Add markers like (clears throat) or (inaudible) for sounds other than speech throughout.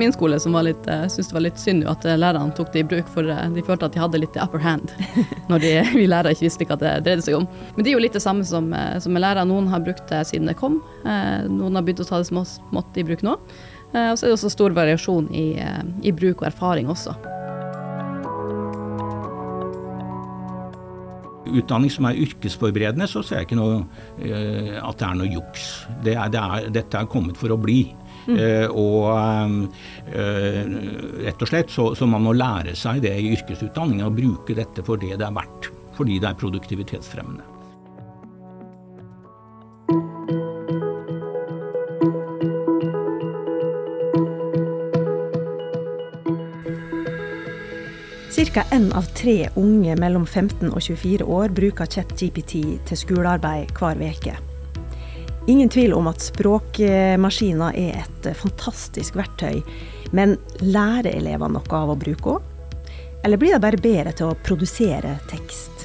min skole som var litt, uh, syntes det var litt synd at lærerne tok det i bruk, for de følte at de hadde litt upper hand (laughs) når de, vi lærere ikke visste hva det dreide seg om. Men det er jo litt det samme som, som med lærere. Noen har brukt det siden det kom, noen har begynt å ta det som smått i bruk nå. Og så er det også stor variasjon i, i bruk og erfaring også. utdanning som er yrkesforberedende, så ser jeg ikke noe, uh, at det er noe juks. Det er, det er, dette er kommet for å bli. Mm. Uh, og uh, rett og slett så, så, man må lære seg det i yrkesutdanningen, å bruke dette for det det er verdt. Fordi det er produktivitetsfremmende. Ca. én av tre unge mellom 15 og 24 år bruker ChatGPT til skolearbeid hver uke. Ingen tvil om at språkmaskiner er et fantastisk verktøy, men lærer elevene noe av å bruke henne? Eller blir de bare bedre til å produsere tekst?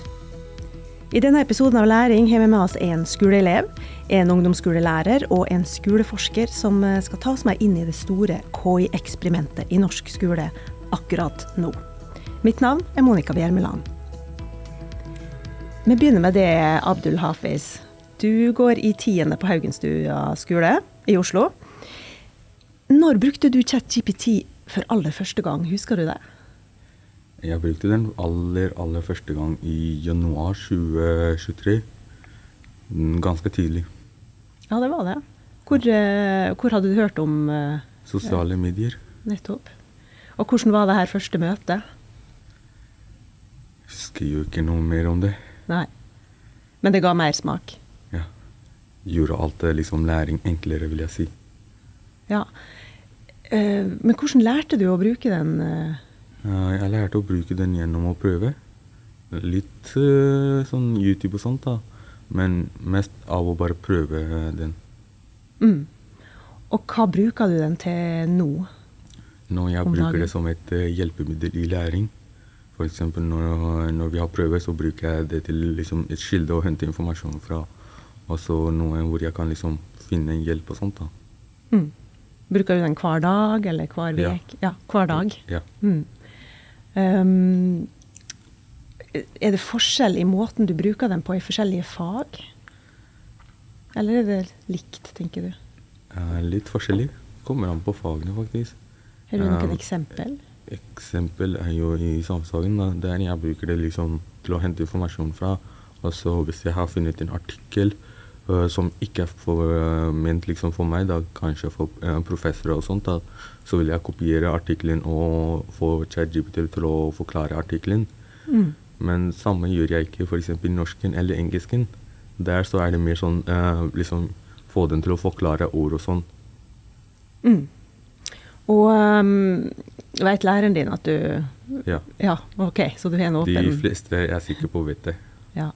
I denne episoden av Læring har vi med oss en skoleelev, en ungdomsskolelærer og en skoleforsker som skal ta oss med inn i det store KI-eksperimentet i norsk skole akkurat nå. Mitt navn er Monica Bjermeland. Vi begynner med det, Abdul Hafiz. Du går i tiende på Haugenstua skole i Oslo. Når brukte du ChatGPT for aller første gang, husker du det? Jeg brukte den aller, aller første gang i januar 2023. Ganske tidlig. Ja, det var det. Hvor, eh, hvor hadde du hørt om uh, Sosiale medier. Nettopp. Og hvordan var det her første møtet? Husker jo ikke noe mer om det. Nei. Men det ga mersmak? Gjorde alt det liksom læring enklere, vil jeg si. Ja. Uh, men hvordan lærte du å bruke den? Uh, jeg lærte å bruke den gjennom å prøve. Litt eh, sånn YouTube og sånt, da. Men mest av å bare prøve den. Mm. Og hva bruker du den til nå? Nå jeg bruker det som et hjelpemiddel i læring. F.eks. Når, når vi har prøver, så bruker jeg det til liksom, et kilde å hente informasjon fra. Og så noe hvor jeg kan liksom finne hjelp og sånt. da. Mm. Bruker du den hver dag eller hver uke? Ja. ja. hver dag. Ja. Mm. Um, er det forskjell i måten du bruker den på i forskjellige fag? Eller er det likt, tenker du? Uh, litt forskjellig. Kommer an på fagene, faktisk. Har du noen um, eksempel? eksempel er jo i samfunnsfagen, der jeg bruker det liksom til å hente informasjon fra. Og så hvis jeg har funnet en artikkel uh, som ikke er for, uh, ment liksom for meg, da kanskje for uh, professorer og sånt, da, så vil jeg kopiere artikkelen og få ChatGPT til å forklare artikkelen. Mm. Men samme gjør jeg ikke f.eks. i norsken eller engelsken. Der så er det mer sånn liksom få den til å forklare ord og sånn. Mm. Og um, vet læreren din at du Ja. ja ok, Så du har en åpen De fleste er sikker på vite det. Ja.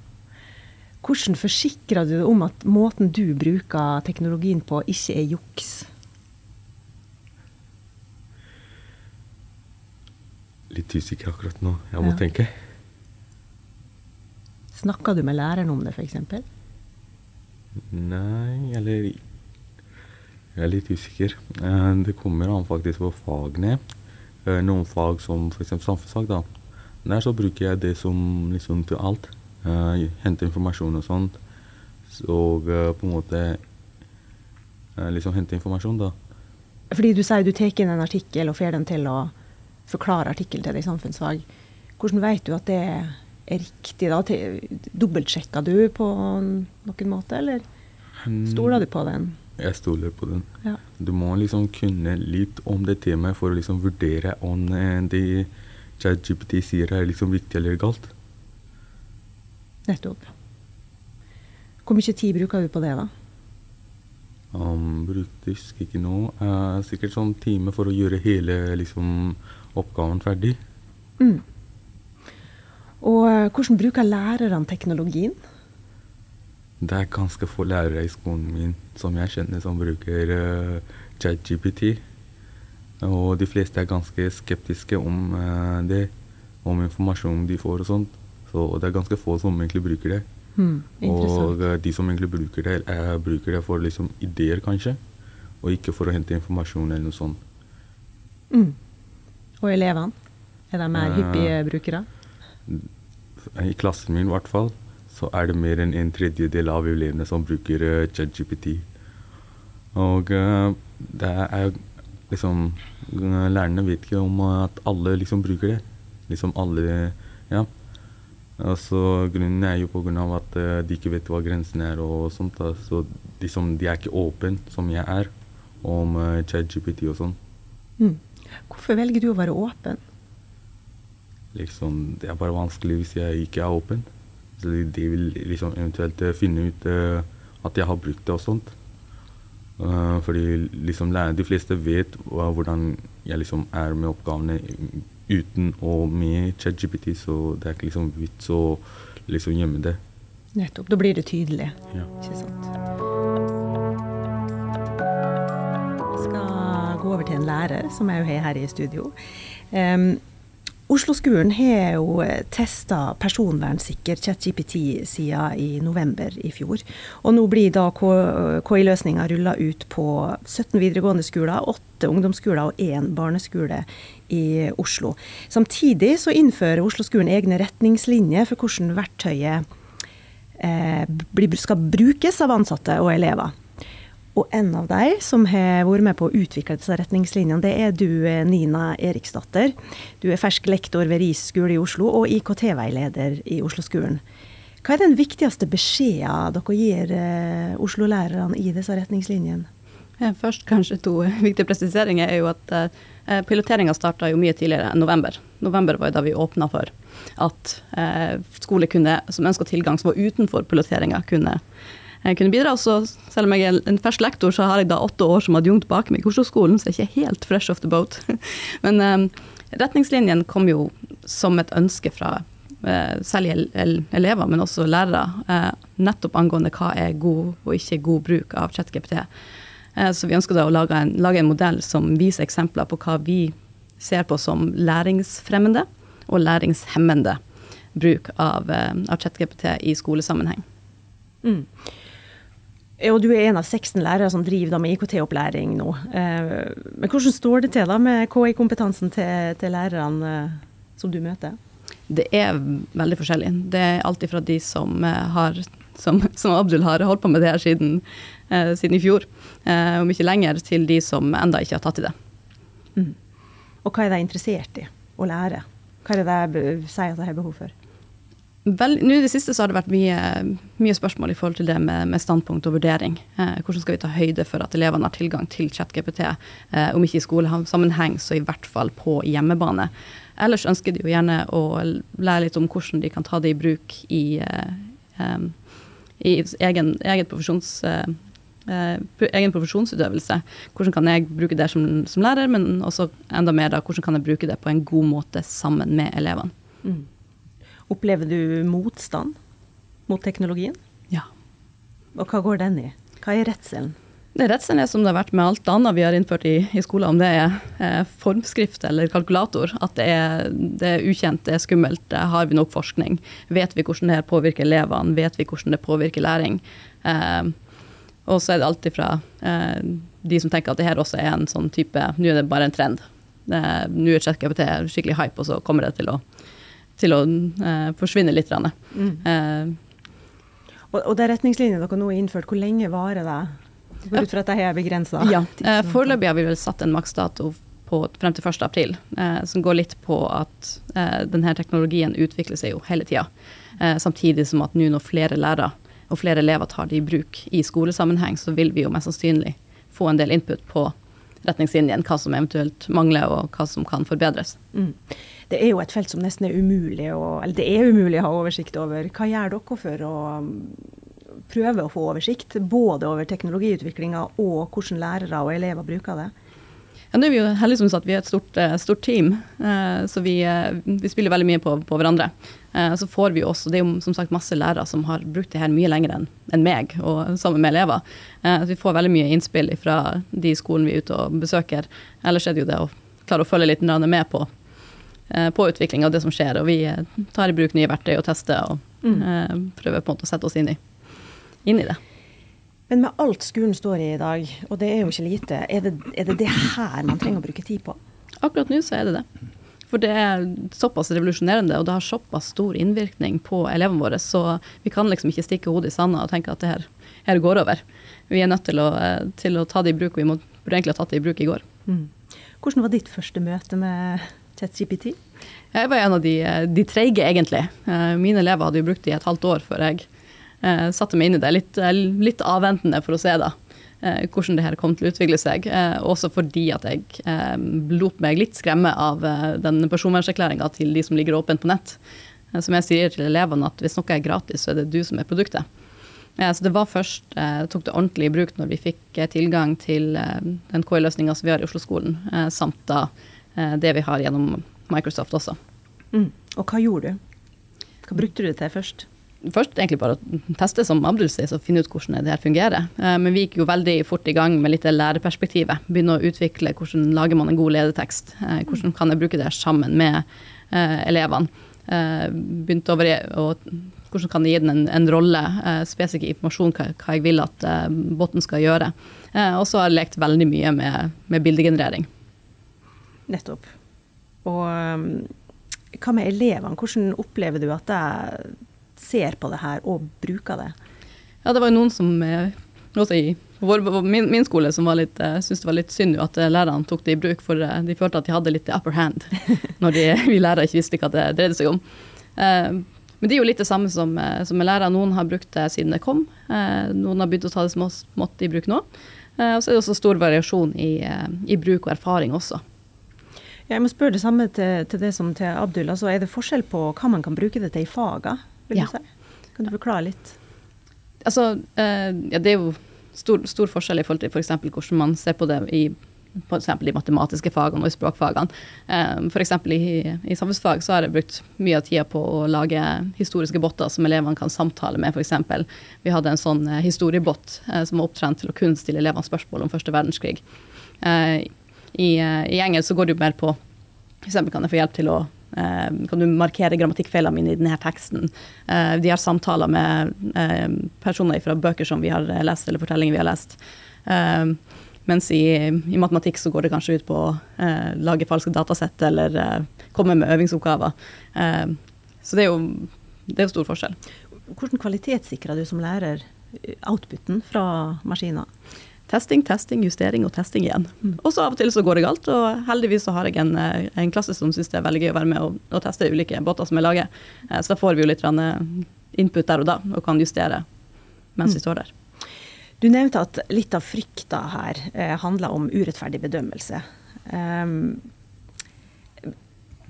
Hvordan forsikrer du deg om at måten du bruker teknologien på, ikke er juks? Litt usikker akkurat nå. Jeg må ja. tenke. Snakker du med læreren om det, f.eks.? Nei, eller jeg er litt usikker. Eh, det kommer an faktisk på fagene. Eh, noen fag som f.eks. samfunnsfag, da. Der så bruker jeg det som liksom til alt. Uh, hente informasjon og sånt. Og uh, på en måte uh, liksom hente informasjon, da. Fordi du sier du tar inn en artikkel og får den til å forklare artikkelen til deg i samfunnsfag. Hvordan vet du at det er riktig? da? Dobbeltsjekker du på noen måte, eller stoler du på den? Jeg stoler på den. Ja. Du må liksom kunne litt om det temaet for å liksom vurdere om eh, det ChatGPT sier er liksom viktig eller galt. Nettopp. Hvor mye tid bruker du på det, da? Um, brukte ikke nå. Uh, sikkert sånn time for å gjøre hele liksom, oppgaven ferdig. Mm. Og uh, hvordan bruker lærerne teknologien? Det er ganske få lærere i skolen min som jeg kjenner som bruker uh, ChatGPT. Og de fleste er ganske skeptiske om uh, det, om informasjonen de får og sånt. Så det er ganske få som egentlig bruker det. Hmm, og uh, de som egentlig bruker det, er, bruker det for liksom ideer, kanskje. Og ikke for å hente informasjon eller noe sånt. Mm. Og elevene? Er de mer hyppige brukere? I klassen min i hvert fall, så er det mer enn en tredjedel av elevene som bruker uh, ChatGPT. Og uh, det er liksom Lærerne vet ikke om at alle liksom bruker det. Liksom alle Ja. Altså, grunnen er jo av at uh, de ikke vet hva grensen er og sånt. Da. Så liksom, de er ikke åpne, som jeg er, om uh, ChatGPT og sånn. Mm. Hvorfor velger du å være åpen? Liksom, det er bare vanskelig hvis jeg ikke er åpen. Så de, de vil liksom eventuelt uh, finne ut at jeg har brukt det og sånt. fordi liksom, de fleste vet hvordan jeg liksom er med oppgavene uten og med ChatGPT, så det er ikke liksom vits å liksom gjemme det. Nettopp. Da blir det tydelig. Ja. Ikke sant. Vi skal gå over til en lærer, som jeg har her i studio. Um, Oslo-skolen har jo testa personvernsikker ChatGPT siden i november i fjor. Og nå blir da KI-løsninga rulla ut på 17 videregående skoler, 8 ungdomsskoler og 1 barneskole i Oslo. Samtidig så innfører Oslo-skolen egne retningslinjer for hvordan verktøyet eh, skal brukes av ansatte og elever. Og en av de som har vært med på å utvikle disse retningslinjene, det er du, eh, Nina Eriksdatter. Du er fersk lektor ved RIS skole i Oslo og IKT-veileder i Oslo-skolen. Hva er den viktigste beskjeden dere gir eh, Oslo-lærerne i disse retningslinjene? Først kanskje to viktige presiseringer er jo at eh, piloteringa starta jo mye tidligere enn november. November var jo da vi åpna for at eh, skole kunne, som ønska tilgang som var utenfor piloteringa, kunne kunne bidra. Så selv om jeg er en fersk lektor, så har jeg da åtte år som adjunkt bak meg i Oslo-skolen, så jeg er ikke helt fresh off the boat. (laughs) Men eh, retningslinjen kom jo som et ønske fra eh, særlig elever, men også lærere, eh, nettopp angående hva er god og ikke god bruk av ChatGPT. Eh, så vi ønsker da å lage en, lage en modell som viser eksempler på hva vi ser på som læringsfremmende og læringshemmende bruk av, av ChatGPT i skolesammenheng. Mm. Og du er en av 16 lærere som driver med IKT-opplæring nå. Eh, men hvordan står det til da med KI-kompetansen til, til, lærerne eh, som du møter? Det er veldig forskjellig. Det er alltid fra de som eh, har som, som, Abdul har holdt på med det her siden, siden i fjor, om ikke lenger, til de som enda ikke har tatt i det. Mm. Og hva er de interessert i å lære? Hva er det de sier at de har behov for? Nå I det siste så har det vært mye, mye spørsmål i forhold til det med, med standpunkt og vurdering. Eh, hvordan skal vi ta høyde for at elevene har tilgang til ChatGPT, eh, om ikke i skolesammenheng, så i hvert fall på hjemmebane. Ellers ønsker de jo gjerne å lære litt om hvordan de kan ta det i bruk i, eh, i egen, egen, profesjons, eh, egen, profesjonsutøvelse. Hvordan kan jeg bruke det som, som, lærer, men også enda mer da, hvordan kan jeg bruke det på en god måte sammen med elevene. Mm. Opplever du motstand mot teknologien? Ja. Og hva går den i? Hva er redselen? Det Redselen er som det har vært med alt annet vi har innført i, i skolen, om det er eh, formskrift eller kalkulator. At det er, det er, ukjent, det er skummelt. Har vi nok forskning? Vet vi hvordan det påvirker elevene? Vet vi hvordan det påvirker læring? Eh, og så er det alltid fra eh, de som tenker at det her også er en sånn type Nå er det bare en trend. Nå er ChatGPT skikkelig hype, og så kommer det til å til å eh, forsvinne litt. Mm. Eh, og, og det retningslinjene dere nå har innført, hvor lenge varer det? Går ut fra at det er begrensa? Ja, eh, foreløpig har vi vel satt en maksdato på, frem til 1. april, eh, som går litt på at eh, denne teknologien utvikler seg jo hele tida. Eh, samtidig som at nå når flere lærere og flere elever tar det i bruk i skolesammenheng, så vil vi jo mest sannsynlig få en del input på retningslinjen, hva som eventuelt mangler og hva som kan forbedres. Mm det er jo et felt som nesten er umulig å, eller det er umulig å ha oversikt over. Hva gjør dere for å um, prøve å få oversikt, både over teknologiutviklinga og hvordan lærere og elever bruker det? Ja, nå er vi jo heldige som sagt, vi er et stort, eh, stort team, eh, så vi, eh, vi, spiller veldig mye på, på, hverandre. Så får vi også, Det er jo som sagt masse lærere som har brukt det her mye lenger enn en meg, og sammen med elever. Så vi får veldig mye innspill fra de skolene vi er ute og besøker. Ellers er det jo det å klare å følge litt med på på utvikling av det som skjer. Og vi eh, tar i bruk nye verktøy og tester og mm. Eh, prøver på en måte å sette oss inn i, inn i, det. Men med alt skolen står i i dag, og det er jo ikke lite, er det, er det, det her man trenger å bruke tid på? Akkurat nå så er det det. For det er såpass revolusjonerende, og det har såpass stor innvirkning på elevene våre, så vi kan liksom ikke stikke hodet i sanda og tenke at det her, her går over. Vi er nødt til å, eh, til å ta det i bruk, og vi må, burde egentlig ha tatt det i bruk i går. Mm. Hvordan var ditt første møte med ChatGPT? Jeg var en av de, eh, de treige, egentlig. Eh, mine elever hadde jo brukt det i et halvt år før jeg eh, satte meg inn i det. Litt, litt avventende for å se da, hvordan det her kom til å utvikle seg. Også fordi at jeg lot meg litt skremme av den personvernerklæringa til de som ligger åpent på nett. som jeg sier til elevene, at hvis noe er gratis, så er det du som er produktet. så det var først, tok det ordentlig i bruk når vi fikk tilgang til den KI-løsninga som vi har i Oslo-skolen, samt da det vi har gjennom Microsoft også. Mm. Og hva gjorde du? Hva brukte du det til først? Først egentlig bare å teste, som Abdul sier, og finne ut hvordan det her fungerer. Eh, men vi gikk jo veldig fort i gang med litt læreperspektivet. Begynne å utvikle hvordan lager man en god ledetekst. Eh, hvordan kan jeg bruke det sammen med eh, elevene. Begynte over å hvordan kan jeg gi den en, en rolle, spesifikk informasjon, hva, hva, jeg vil at botten skal gjøre. og så har jeg lekt veldig mye med, med bildegenerering. Nettopp. Og um, hva med elevene? Hvordan opplever du at jeg ser på det her og bruker det? Ja, det var jo noen som eh, også i vår, min, min, skole som var litt, uh, syntes det var litt synd at eh, lærerne tok det i bruk, for de følte at de hadde litt upper hand (laughs) når de, vi lærere ikke visste hva det dreide seg om. Men det er jo litt det samme som, som med lærere. Noen har brukt det siden det kom. noen har begynt å ta det smått i bruk nå. og så er det også stor variasjon i, i bruk og erfaring også. Jeg må spørre det samme til, til det som til Abdul. Altså, er det forskjell på hva man kan bruke det til i faga? Vil ja. du si? Kan du forklare litt? Altså, eh, ja, det er jo stor, stor, forskjell i forhold til f.eks. For hvordan man ser på det i f.eks. de matematiske fagene og i språkfagene. Eh, f.eks. I, i samfunnsfag så har jeg brukt mye av tida på å lage historiske botter som elevene kan samtale med, f.eks. Vi hadde en sånn eh, historiebot eh, som var opptrent til å kun stille elevene spørsmål om første verdenskrig. Eh, i, eh, I, engelsk så går det jo mer på F.eks. kan jeg få hjelp til å eh, Kan du markere grammatikkfeilene mine i denne teksten? Eh, de har samtaler med personer fra bøker som vi har lest, eller fortellinger vi har lest. Mens i, i, matematikk så går det kanskje ut på å lage falske datasett eller komme med øvingsoppgaver. så det er, jo, det er jo stor forskjell. Hvordan kvalitetssikrer du som lærer outputen fra maskiner? Testing, testing, justering og testing igjen. Mm. Og så av og til så går det galt, og heldigvis så har jeg en, eh, en klasse som syns det er veldig gøy å være med og, og teste ulike båter som jeg lager. Eh, så da får vi jo litt eh, input der og da, og kan justere mens mm. vi står der. Du nevnte at litt av frykta her eh, handler om urettferdig bedømmelse. Um,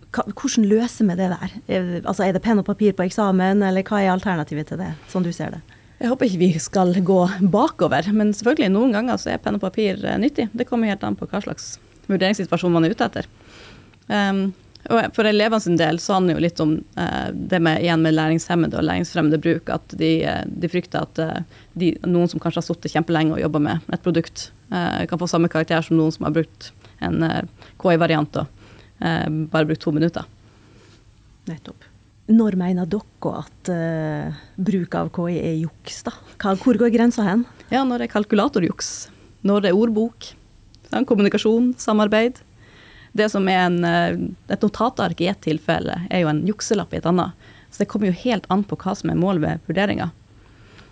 hvordan løser vi det der? Er, altså, er det penn og papir på eksamen, eller hva er alternativet til det, sånn du ser det? Jeg håper ikke vi skal gå bakover, men selvfølgelig noen ganger så er penn og papir eh, nyttig. Det kommer helt an på hva slags vurderingssituasjon man er ute etter. Um, og for elevene sin del så handler det jo litt om uh, det med, igjen med læringshemmede og læringsfremmede bruk. At de, eh, de frykter at uh, de, noen som kanskje har sittet kjempelenge og jobba med et produkt, uh, kan få samme karakter som noen som har brukt en KI-variant og bare brukt to minutter. Nettopp. Når mener dere at uh, bruk av KI er juks, da? Hvor går grensa hen? Ja, når det er kalkulatorjuks. Når det er ordbok. Kommunikasjon, samarbeid. Det som er en, uh, et notatark i ett tilfelle, er jo en jukselapp i et annet. Så det kommer jo helt an på hva som er målet ved vurderinga.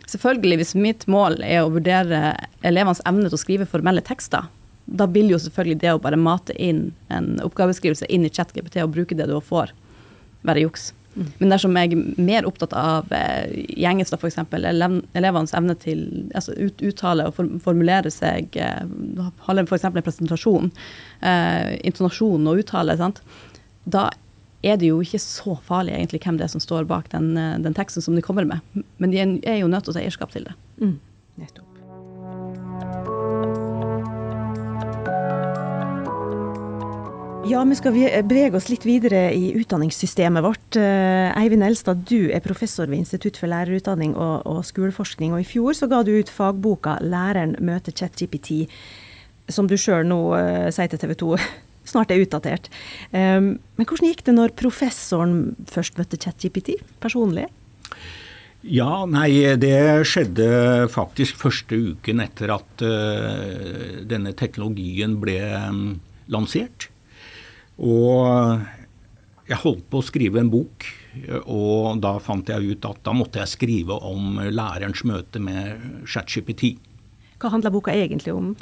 Selvfølgelig, hvis mitt mål er å vurdere elevenes evne til å skrive formelle tekster, da vil jo selvfølgelig det å bare mate inn en oppgaveskrivelse inn i ChatGPT og bruke det du får, være juks. Men dersom jeg er mer opptatt av eh, engelsk f.eks. elevenes evne til altså ut, uttale og formulere seg, eh, holde f.eks. en presentasjon, eh, intonasjon og uttale, sant? da er det jo ikke så farlig egentlig hvem det er som står bak den, eh, den teksten som de kommer med. Men de er jo nødt til å ta eierskap til det. Mm. Nettopp. Ja, men skal vi brege oss litt videre i utdanningssystemet vårt. Eh, Eivind Elstad, du er professor ved Institutt for lærerutdanning og, og, skoleforskning. Og i fjor så ga du ut fagboka 'Læreren møter ChatGPT', som du sjøl nå uh, sier til TV 2 (laughs) snart er utdatert. Um, men hvordan gikk det når professoren først møtte ChatGPT personlig? Ja, nei, det skjedde faktisk første uken etter at uh, denne teknologien ble um, lansert. Og jeg holdt på å skrive en bok, og da fant jeg ut at da måtte jeg skrive om lærerens møte med ChatGPT. Hva handler boka egentlig om?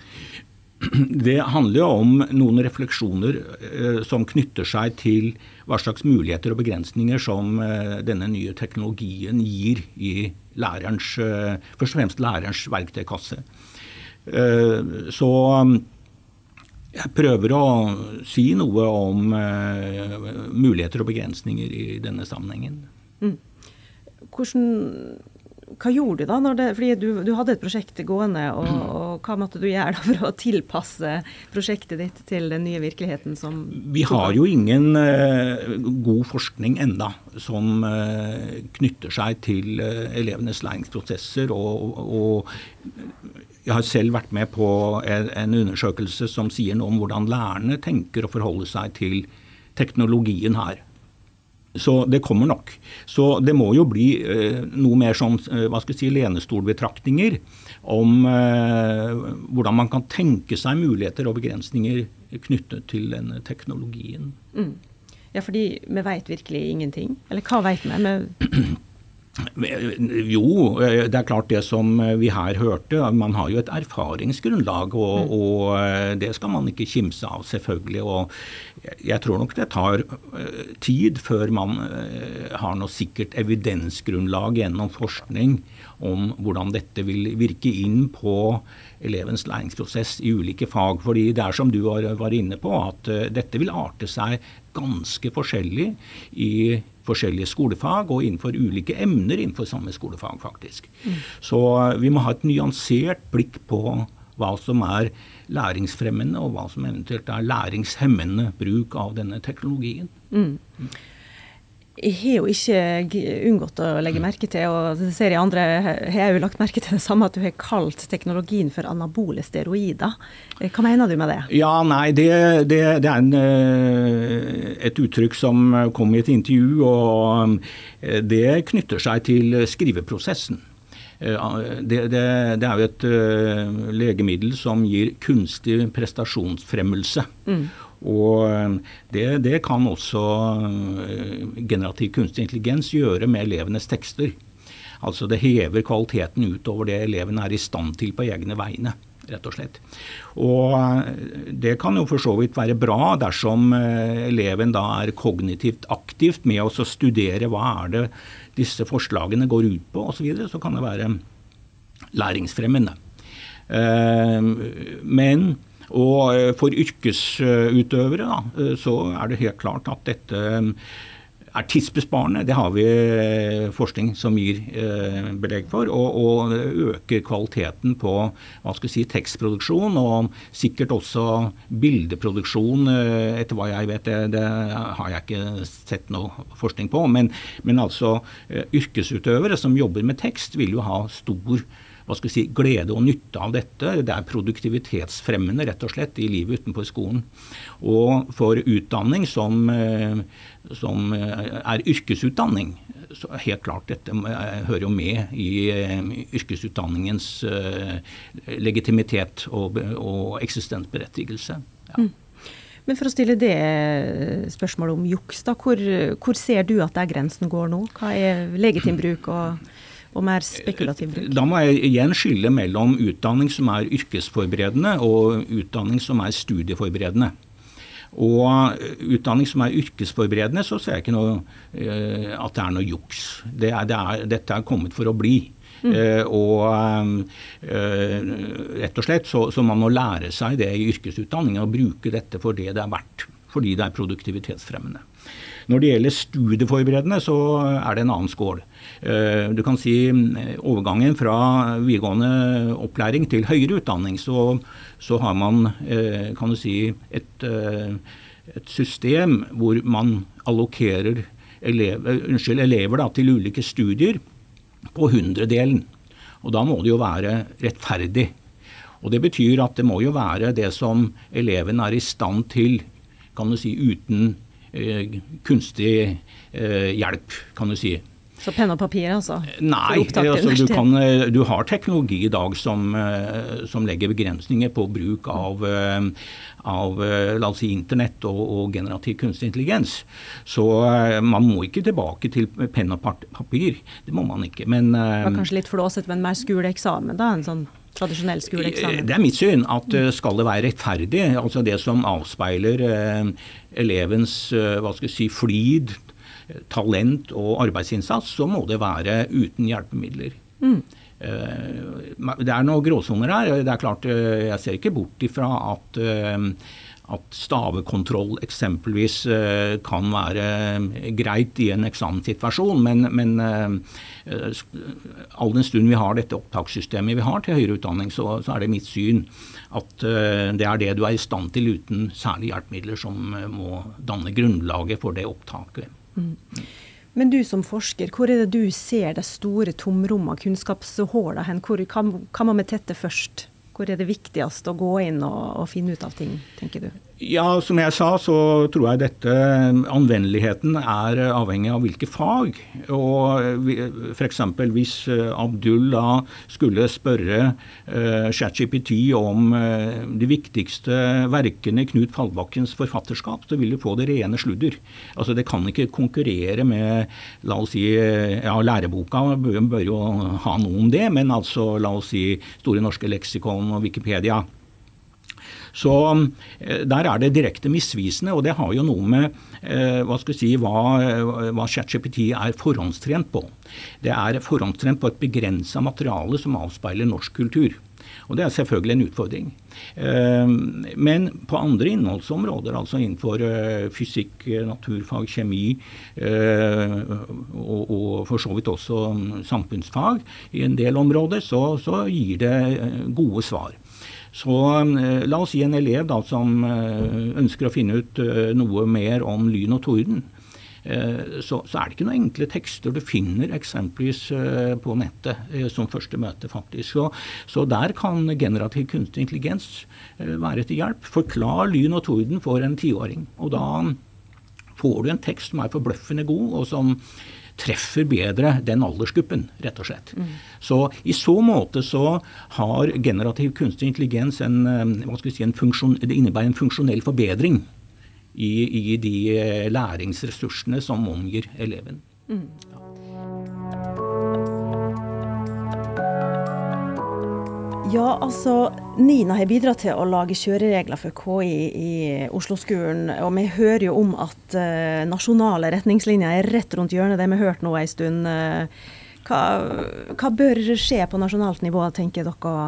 Det handler jo om noen refleksjoner eh, som knytter seg til hva slags muligheter og begrensninger som eh, denne nye teknologien gir i lærerens, eh, først og fremst lærerens verktøykasse. Eh, så jeg prøver å si noe om uh, muligheter og begrensninger i denne sammenhengen. Mm. Hvordan, hva gjorde du da? Det, fordi du, du, hadde et prosjekt gående, og, (clears throat) og, hva måtte du gjøre for å tilpasse prosjektet ditt til den nye virkeligheten som Vi har jo ingen uh, god forskning enda som uh, knytter seg til elevenes læringsprosesser og, og jeg har selv vært med på en undersøkelse som sier noe om hvordan lærerne tenker å forholde seg til teknologien her. Så det kommer nok. Så det må jo bli eh, noe mer som eh, hva skal jeg si, lenestolbetraktninger om eh, hvordan man kan tenke seg muligheter og begrensninger knyttet til denne teknologien. Mm. Ja, fordi vi vet virkelig ingenting. Eller hva vet vi? (clears throat) Jo, det er klart det som vi her hørte. Man har jo et erfaringsgrunnlag, og, mm. og eh, det skal man ikke kimse av, selvfølgelig. Og jeg tror nok det tar eh, tid før man eh, har noe sikkert evidensgrunnlag gjennom forskning om hvordan dette vil virke inn på elevens læringsprosess i ulike fag. Fordi det er som du var inne på, at dette vil arte seg ganske forskjellig i forskjellige skolefag og innenfor ulike emner innenfor samme skolefag, faktisk. Mm. Så eh, vi må ha et nyansert blikk på hva som er læringsfremmende, og hva som eventuelt er læringshemmende bruk av denne teknologien. Mm. Jeg har jo ikke unngått å legge merke til, og ser jeg andre har jo lagt merke til det samme, at du har kalt teknologien for anabole steroider. Hva mener du med det? Ja, nei, Det, det, det er en, eh, et uttrykk som kom i et intervju, og eh, det knytter seg til skriveprosessen. Eh, det, det, det, er jo et legemiddel som gir kunstig prestasjonsfremmelse. Mm. Og eh, det, det kan også eh, generativ kunstig intelligens gjøre med elevenes tekster. Altså det hever kvaliteten utover det eleven er i stand til på egne vegne. rett og slett. Og eh, Det kan jo for så vidt være bra dersom eleven da er kognitivt aktivt med å studere hva er det disse forslagene går ut på osv. Så, videre, så kan det være læringsfremmende. Men og eh, for yrkesutøvere da, eh, så er det helt klart at dette eh, er tidsbesparende. Det har vi forskning som gir belegg for. Og, og øker kvaliteten på hva skal si, tekstproduksjon og sikkert også bildeproduksjon, etter hva jeg vet. Det, det har jeg ikke sett noe forskning på. Men, men altså yrkesutøvere som jobber med tekst, vil jo ha stor hva skal si, glede og nytte av dette. Det er produktivitetsfremmende rett og slett i livet utenfor skolen. Og for utdanning som, eh, som eh, er yrkesutdanning, så helt klart dette hører jo med i eh, yrkesutdanningens legitimitet og, og eksistensberettigelse. Ja. Mm. Men for å stille det spørsmålet om juks, da, hvor, hvor ser du at der grensen går nå? Hva er legitim bruk og og mer spekulativ bruk? Da må jeg igjen skille mellom utdanning som er yrkesforberedende og utdanning som er studieforberedende. Og utdanning som er yrkesforberedende, så ser jeg ikke noe, uh, at det er noe juks. Det er, det er, dette er kommet for å bli. Mm. Uh, og uh, rett og slett så, så man må lære seg det i yrkesutdanningen og bruke dette for det det er verdt. Fordi det er produktivitetsfremmende. Når det gjelder studieforberedende, så er det en annen skål. Eh, du kan si eh, overgangen fra videregående opplæring til høyere utdanning, så, så har man eh, kan du si, et, et system hvor man allokerer elever, unnskyld, elever da, til ulike studier på hundredelen. Og da må det jo være rettferdig. Og Det betyr at det må jo være det som eleven er i stand til, kan du si, uten eh, kunstig eh, hjelp, kan du si. Så penn og papir, altså? Nei, altså, du, kan, du, har teknologi i dag som, som legger begrensninger på bruk av, av la oss si, internett og, og, generativ kunstig intelligens. Så man må ikke tilbake til penn og papir. Det må man ikke. Men, det var kanskje litt flåsete, men mer skoleeksamen, da? en sånn tradisjonell skoleeksamen? Det er mitt syn at eh, skal det være rettferdig, altså det som avspeiler eh, elevens eh, hva skal jeg si, flid, talent og arbeidsinnsats, så må det være uten hjelpemidler. Mm. Det er noen gråsoner her. Det er klart, Jeg ser ikke bort ifra at at stavekontroll eksempelvis eh, kan være eh, greit i en eksamenssituasjon, men, men eh, all den stund vi har dette opptakssystemet vi har til høyere utdanning, så, så, er det mitt syn at det er det du er i stand til uten særlige hjelpemidler som må danne grunnlaget for det opptaket. Men du som forsker, hvor er det du ser det store tomrommet, kunnskapshullene hen? Hvor kan, kan man med tette først? Hvor er det viktigst å gå inn og, og finne ut av ting, tenker du? Ja, som jeg sa, så tror jeg dette anvendeligheten er avhengig av hvilke fag. Og f.eks. hvis eh, Abdul da skulle spørre uh, ChatGPT om uh, de viktigste verkene i Knut Fallbakkens forfatterskap, så vil du få det rene sludder. Altså Det kan ikke konkurrere med la oss si, ja, læreboka bør jo ha noe om det, men altså la oss si Store norske leksikon og Wikipedia. Så eh, der er det direkte misvisende, og det har jo noe med eh, hva skal si, hva, hva ChatGPT er forhåndstrent på. Det er forhåndstrent på et begrensa materiale som avspeiler norsk kultur. Og Det er selvfølgelig en utfordring. Eh, men på andre innholdsområder, altså innenfor fysikk, naturfag, kjemi og for så vidt også samfunnsfag i en del områder, så, så gir det gode svar. Så eh, la oss si en elev da, som eh, ønsker å finne ut eh, noe mer om lyn og torden. Så, så, er det ikke noen enkle tekster du finner eksempelvis på nettet som første møte, faktisk. Så, så der kan generativ kunstig intelligens være til hjelp. Forklar lyn og torden for en tiåring. Og da får du en tekst som er forbløffende god, og som treffer bedre den aldersgruppen, rett og slett. Mm. Så i så måte så har generativ kunstig intelligens en, eh, hva skal vi si, en funksjon, det innebærer en funksjonell forbedring i, i de eh, læringsressursene som omgir eleven. Mm. Ja, altså Nina har bidratt til å lage kjøreregler for KI i Oslo-skolen. Og vi hører jo om at uh, nasjonale retningslinjer er rett rundt hjørnet. Det vi har hørt nå en stund. Uh, hva, hva, bør skje på nasjonalt nivå, tenker dere?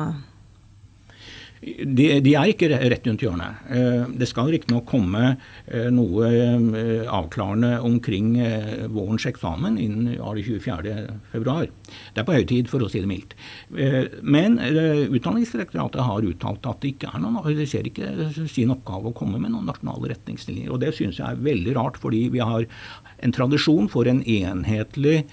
De, de, er ikke rett rundt hjørnet. Eh, det skal riktignok komme eh, noe eh, avklarende omkring vårens eksamen innen 24.2. Det er på høy tid, for å si det mildt. Men Utdanningsdirektoratet har uttalt at det ikke er noen, de ser ikke sin oppgave å komme med noen nasjonale retningslinjer. Og Det synes jeg er veldig rart, fordi vi har en tradisjon for en enhetlig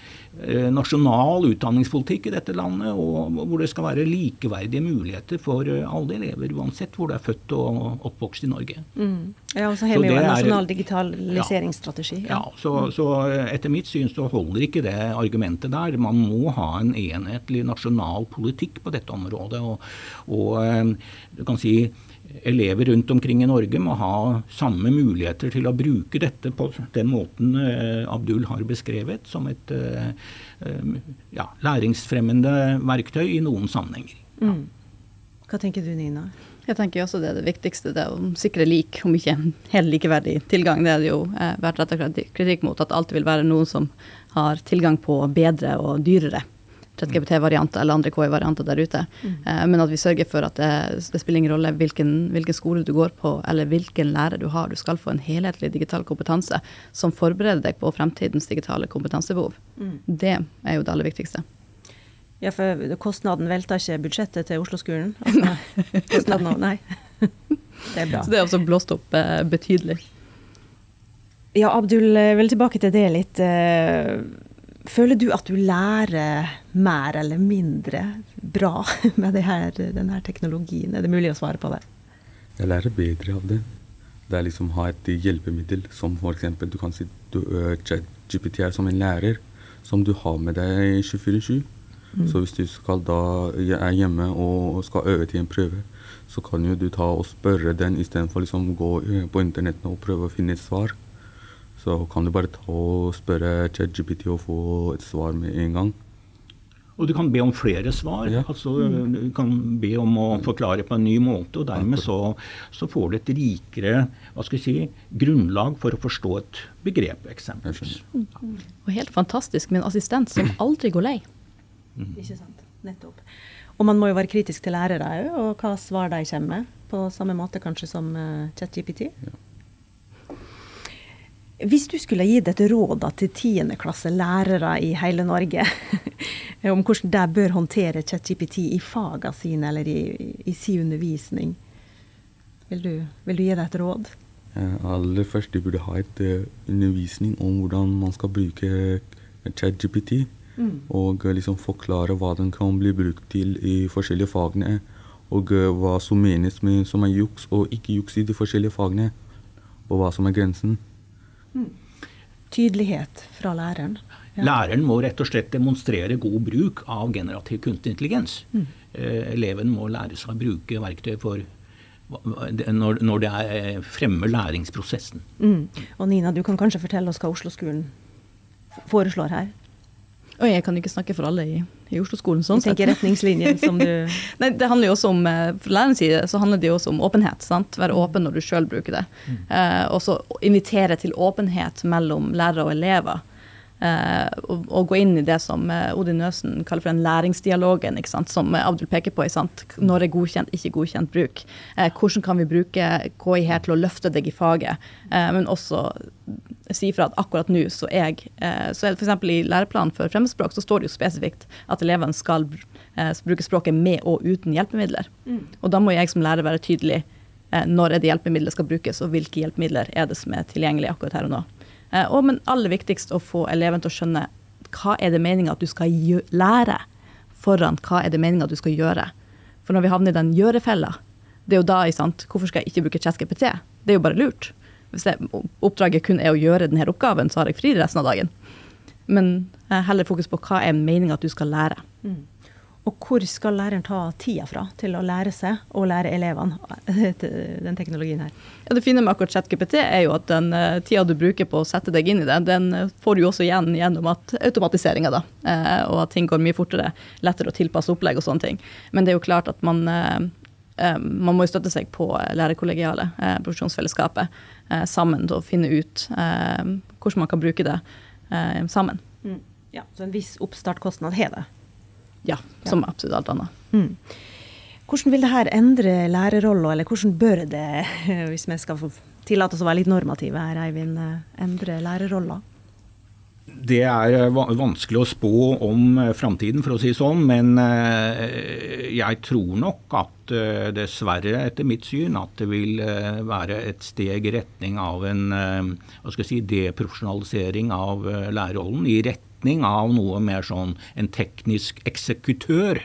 Eh, nasjonal utdanningspolitikk i dette landet, og hvor det skal være likeverdige muligheter for eh, alle elever, uansett hvor du er født og oppvokst i Norge. Mm. Ja, og så har vi jo en nasjonal digitaliseringsstrategi. Ja, ja så, så, etter mitt syn så holder ikke det argumentet der. Man må ha en enhetlig nasjonal politikk på dette området. og, og eh, du kan si elever rundt omkring i Norge må ha samme muligheter til å bruke dette på den måten eh, Abdul har beskrevet, som et eh, ja, læringsfremmende verktøy i noen sammenhenger. Ja. Mm. Hva tenker du Nina? Jeg tenker også det er det viktigste, det å sikre lik, om ikke (laughs) helt likeverdig tilgang. Det er det jo vært rettet kritikk mot, at det alltid vil være noen som har tilgang på bedre og dyrere ChatGPT-varianter eller andre KI-varianter der ute. Mm. Eh, men at vi sørger for at det, det spiller ingen rolle hvilken, hvilken, skole du går på eller hvilken lærer du har. Du skal få en helhetlig digital kompetanse som forbereder deg på fremtidens digitale kompetansebehov. Mm. Det er jo det aller viktigste. Ja, for kostnaden velter ikke budsjettet til Oslo-skolen? (laughs) Altså, kostnaden, nei. (laughs) Det er bra. Så det er også blåst opp eh, betydelig. Ja, Abdul, jeg eh, vil tilbake til det litt. Eh, Føler du at du lærer mer eller mindre bra (laughs) med her, denne teknologien? Er det mulig å svare på det? Jeg lærer bedre av det. Det er liksom å ha et hjelpemiddel som f.eks. du kan si du, uh, GPT er som en lærer som du har med deg 24-7. Mm. Så hvis du skal da er hjemme og skal øve til en prøve, så kan jo du ta og spørre den istedenfor liksom gå på internett og prøve å finne et svar. Så kan du bare ta og spørre ChatGPT og få et svar med en gang. Og du kan be om flere svar. Ja. altså Du kan be om å forklare på en ny måte. og Dermed så, så får du et rikere hva skal jeg si, grunnlag for å forstå et begrep, eksempelvis. Og helt fantastisk med en assistent som aldri går lei. Mm. Ikke sant. Nettopp. Og man må jo være kritisk til lærere òg, og hva svar de kommer med. På samme måte kanskje som uh, ChatGPT. Ja. Hvis du skulle gitt et råd til tiendeklasselærere i hele Norge (laughs) om hvordan de bør håndtere ChatGPT i fagene sine eller i, i sin undervisning, vil du, vil du, gi deg et råd? aller først de burde ha et uh, undervisning om hvordan man skal bruke ChatGPT. Mm. Og eh, liksom forklare hva den kan bli brukt til i forskjellige fagene. Og uh, hva som menes med som er juks og ikke juks i de forskjellige fagene. Og hva som er grensen. Tydelighet fra læreren. Ja. Læreren må rett og slett demonstrere god bruk av generativ kunstig intelligens. Mm. Eh, eleven må lære seg å bruke verktøy for når, når det er, eh, fremmer læringsprosessen. Mm. Og Nina, du kan kanskje fortelle oss hva Oslo-skolen foreslår her? Og jeg kan ikke snakke for alle i, i Oslo-skolen. sånn sett. retningslinjen som du (laughs) Nei, det handler jo også om, eh, For lærerens side så handler det jo også om åpenhet. sant? Være åpen når du sjøl bruker det. Mm. Eh, og så invitere til åpenhet mellom lærere og elever. Uh, og, og, gå inn i det som uh, Odin Nøsen kaller for den læringsdialogen, som Abdul peker på. Når er godkjent, ikke godkjent bruk. Hvordan kan vi bruke KI her til å løfte deg i faget, men også si fra at akkurat nå så er jeg så er det F.eks. i læreplanen for fremmedspråk så står det jo spesifikt at elevene skal bruke språket med og uten hjelpemidler. Mm. Og da må jeg som lærer være tydelig når er det hjelpemidler skal brukes, og hvilke hjelpemidler er det som er tilgjengelig akkurat her og nå. Eh, og men aller viktigst å få eleven til å skjønne hva er det meninga at du skal lære, foran hva er det meninga at du skal gjøre. For når vi havner i den gjørefella, det er jo da sant, Hvorfor skal jeg ikke bruke ChatGPT? Det er jo bare lurt. Hvis det, oppdraget kun er å gjøre denne oppgaven, så har jeg fri resten av dagen. Men eh, heller fokus på hva er meninga at du skal lære. Mm. Og hvor skal læreren ta tida fra til å lære seg og lære elevene den teknologien her? Ja, det fine med akkurat ChatGPT er jo at den uh, tida du bruker på å sette deg inn i det, den uh, får du også igjen gjennom at automatiseringa, da. Uh, og at ting går mye fortere. Lettere å tilpasse opplegg og sånne ting. Men det er jo klart at man man må jo støtte seg på lærerkollegialet, profesjonsfellesskapet, sammen til å finne ut hvordan man kan bruke det sammen. Mm. Ja, Så en viss oppstartkostnad har det? Ja, som ja. absolutt alt annet. Mm. Hvordan vil dette endre lærerrolla, eller hvordan bør det, (laughs) hvis vi skal få tillate oss å være litt normative her, Eivind, endre lærerrolla? Det er vanskelig å spå om eh, framtiden, for å si sånn. Men eh, jeg tror nok at eh, dessverre, etter mitt syn, at det vil være et steg i retning av en hva skal jeg si, deprofesjonalisering av lærerrollen. I retning retning av noe mer sånn en teknisk eksekutør.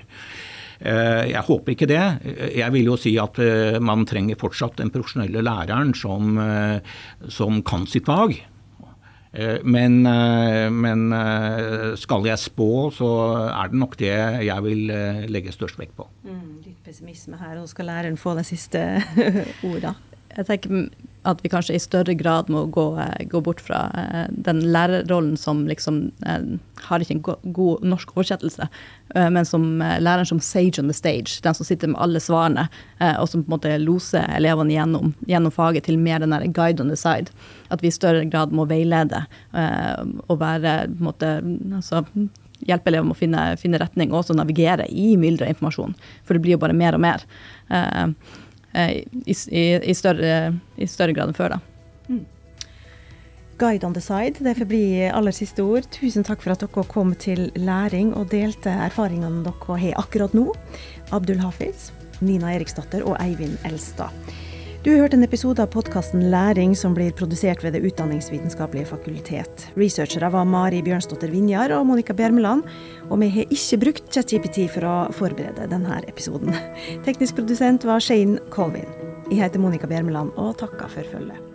Eh, jeg håper ikke det. Jeg vil jo si at eh, man trenger fortsatt den profesjonelle læreren som, eh, som kan sitt fag. Men, men, skal jeg spå, så er det nok det jeg vil legge størst vekt på. Mm, litt pessimisme her, og skal læreren få de siste (laughs) orda? Jeg tenker at vi kanskje i større grad må gå, eh, gå bort fra uh, den lærerrollen som liksom uh, har ikke en god norsk oversettelse, men som læreren som sage on the stage. Den som sitter med alle svarene, og som på en måte loser elevene gjennom, gjennom faget til mer den der guide on the side. At vi i større grad må veilede og være på en måte altså, hjelpe elever med å finne, finne retning og også navigere i mylderet informasjon. For det blir jo bare mer og mer. Uh, Eh, i, i, i, større, i, større, grad enn før. da. Mm. Guide on the side, det får bli aller siste ord. Tusen takk for at dere kom til læring og delte erfaringene dere har akkurat nå. Abdul Hafiz, Nina Eriksdatter og Eivind Elstad. Du har hørt en episode av podkasten Læring som blir produsert ved Det utdanningsvitenskapelige fakultet. Researchere var Mari Bjørnsdotter Vinjar og Monica Bjermeland, og vi har ikke brukt ChatGPT for å forberede denne episoden. (laughs) Teknisk produsent var Shane Colvin. Jeg heter Monica Bjermeland og takker for følget.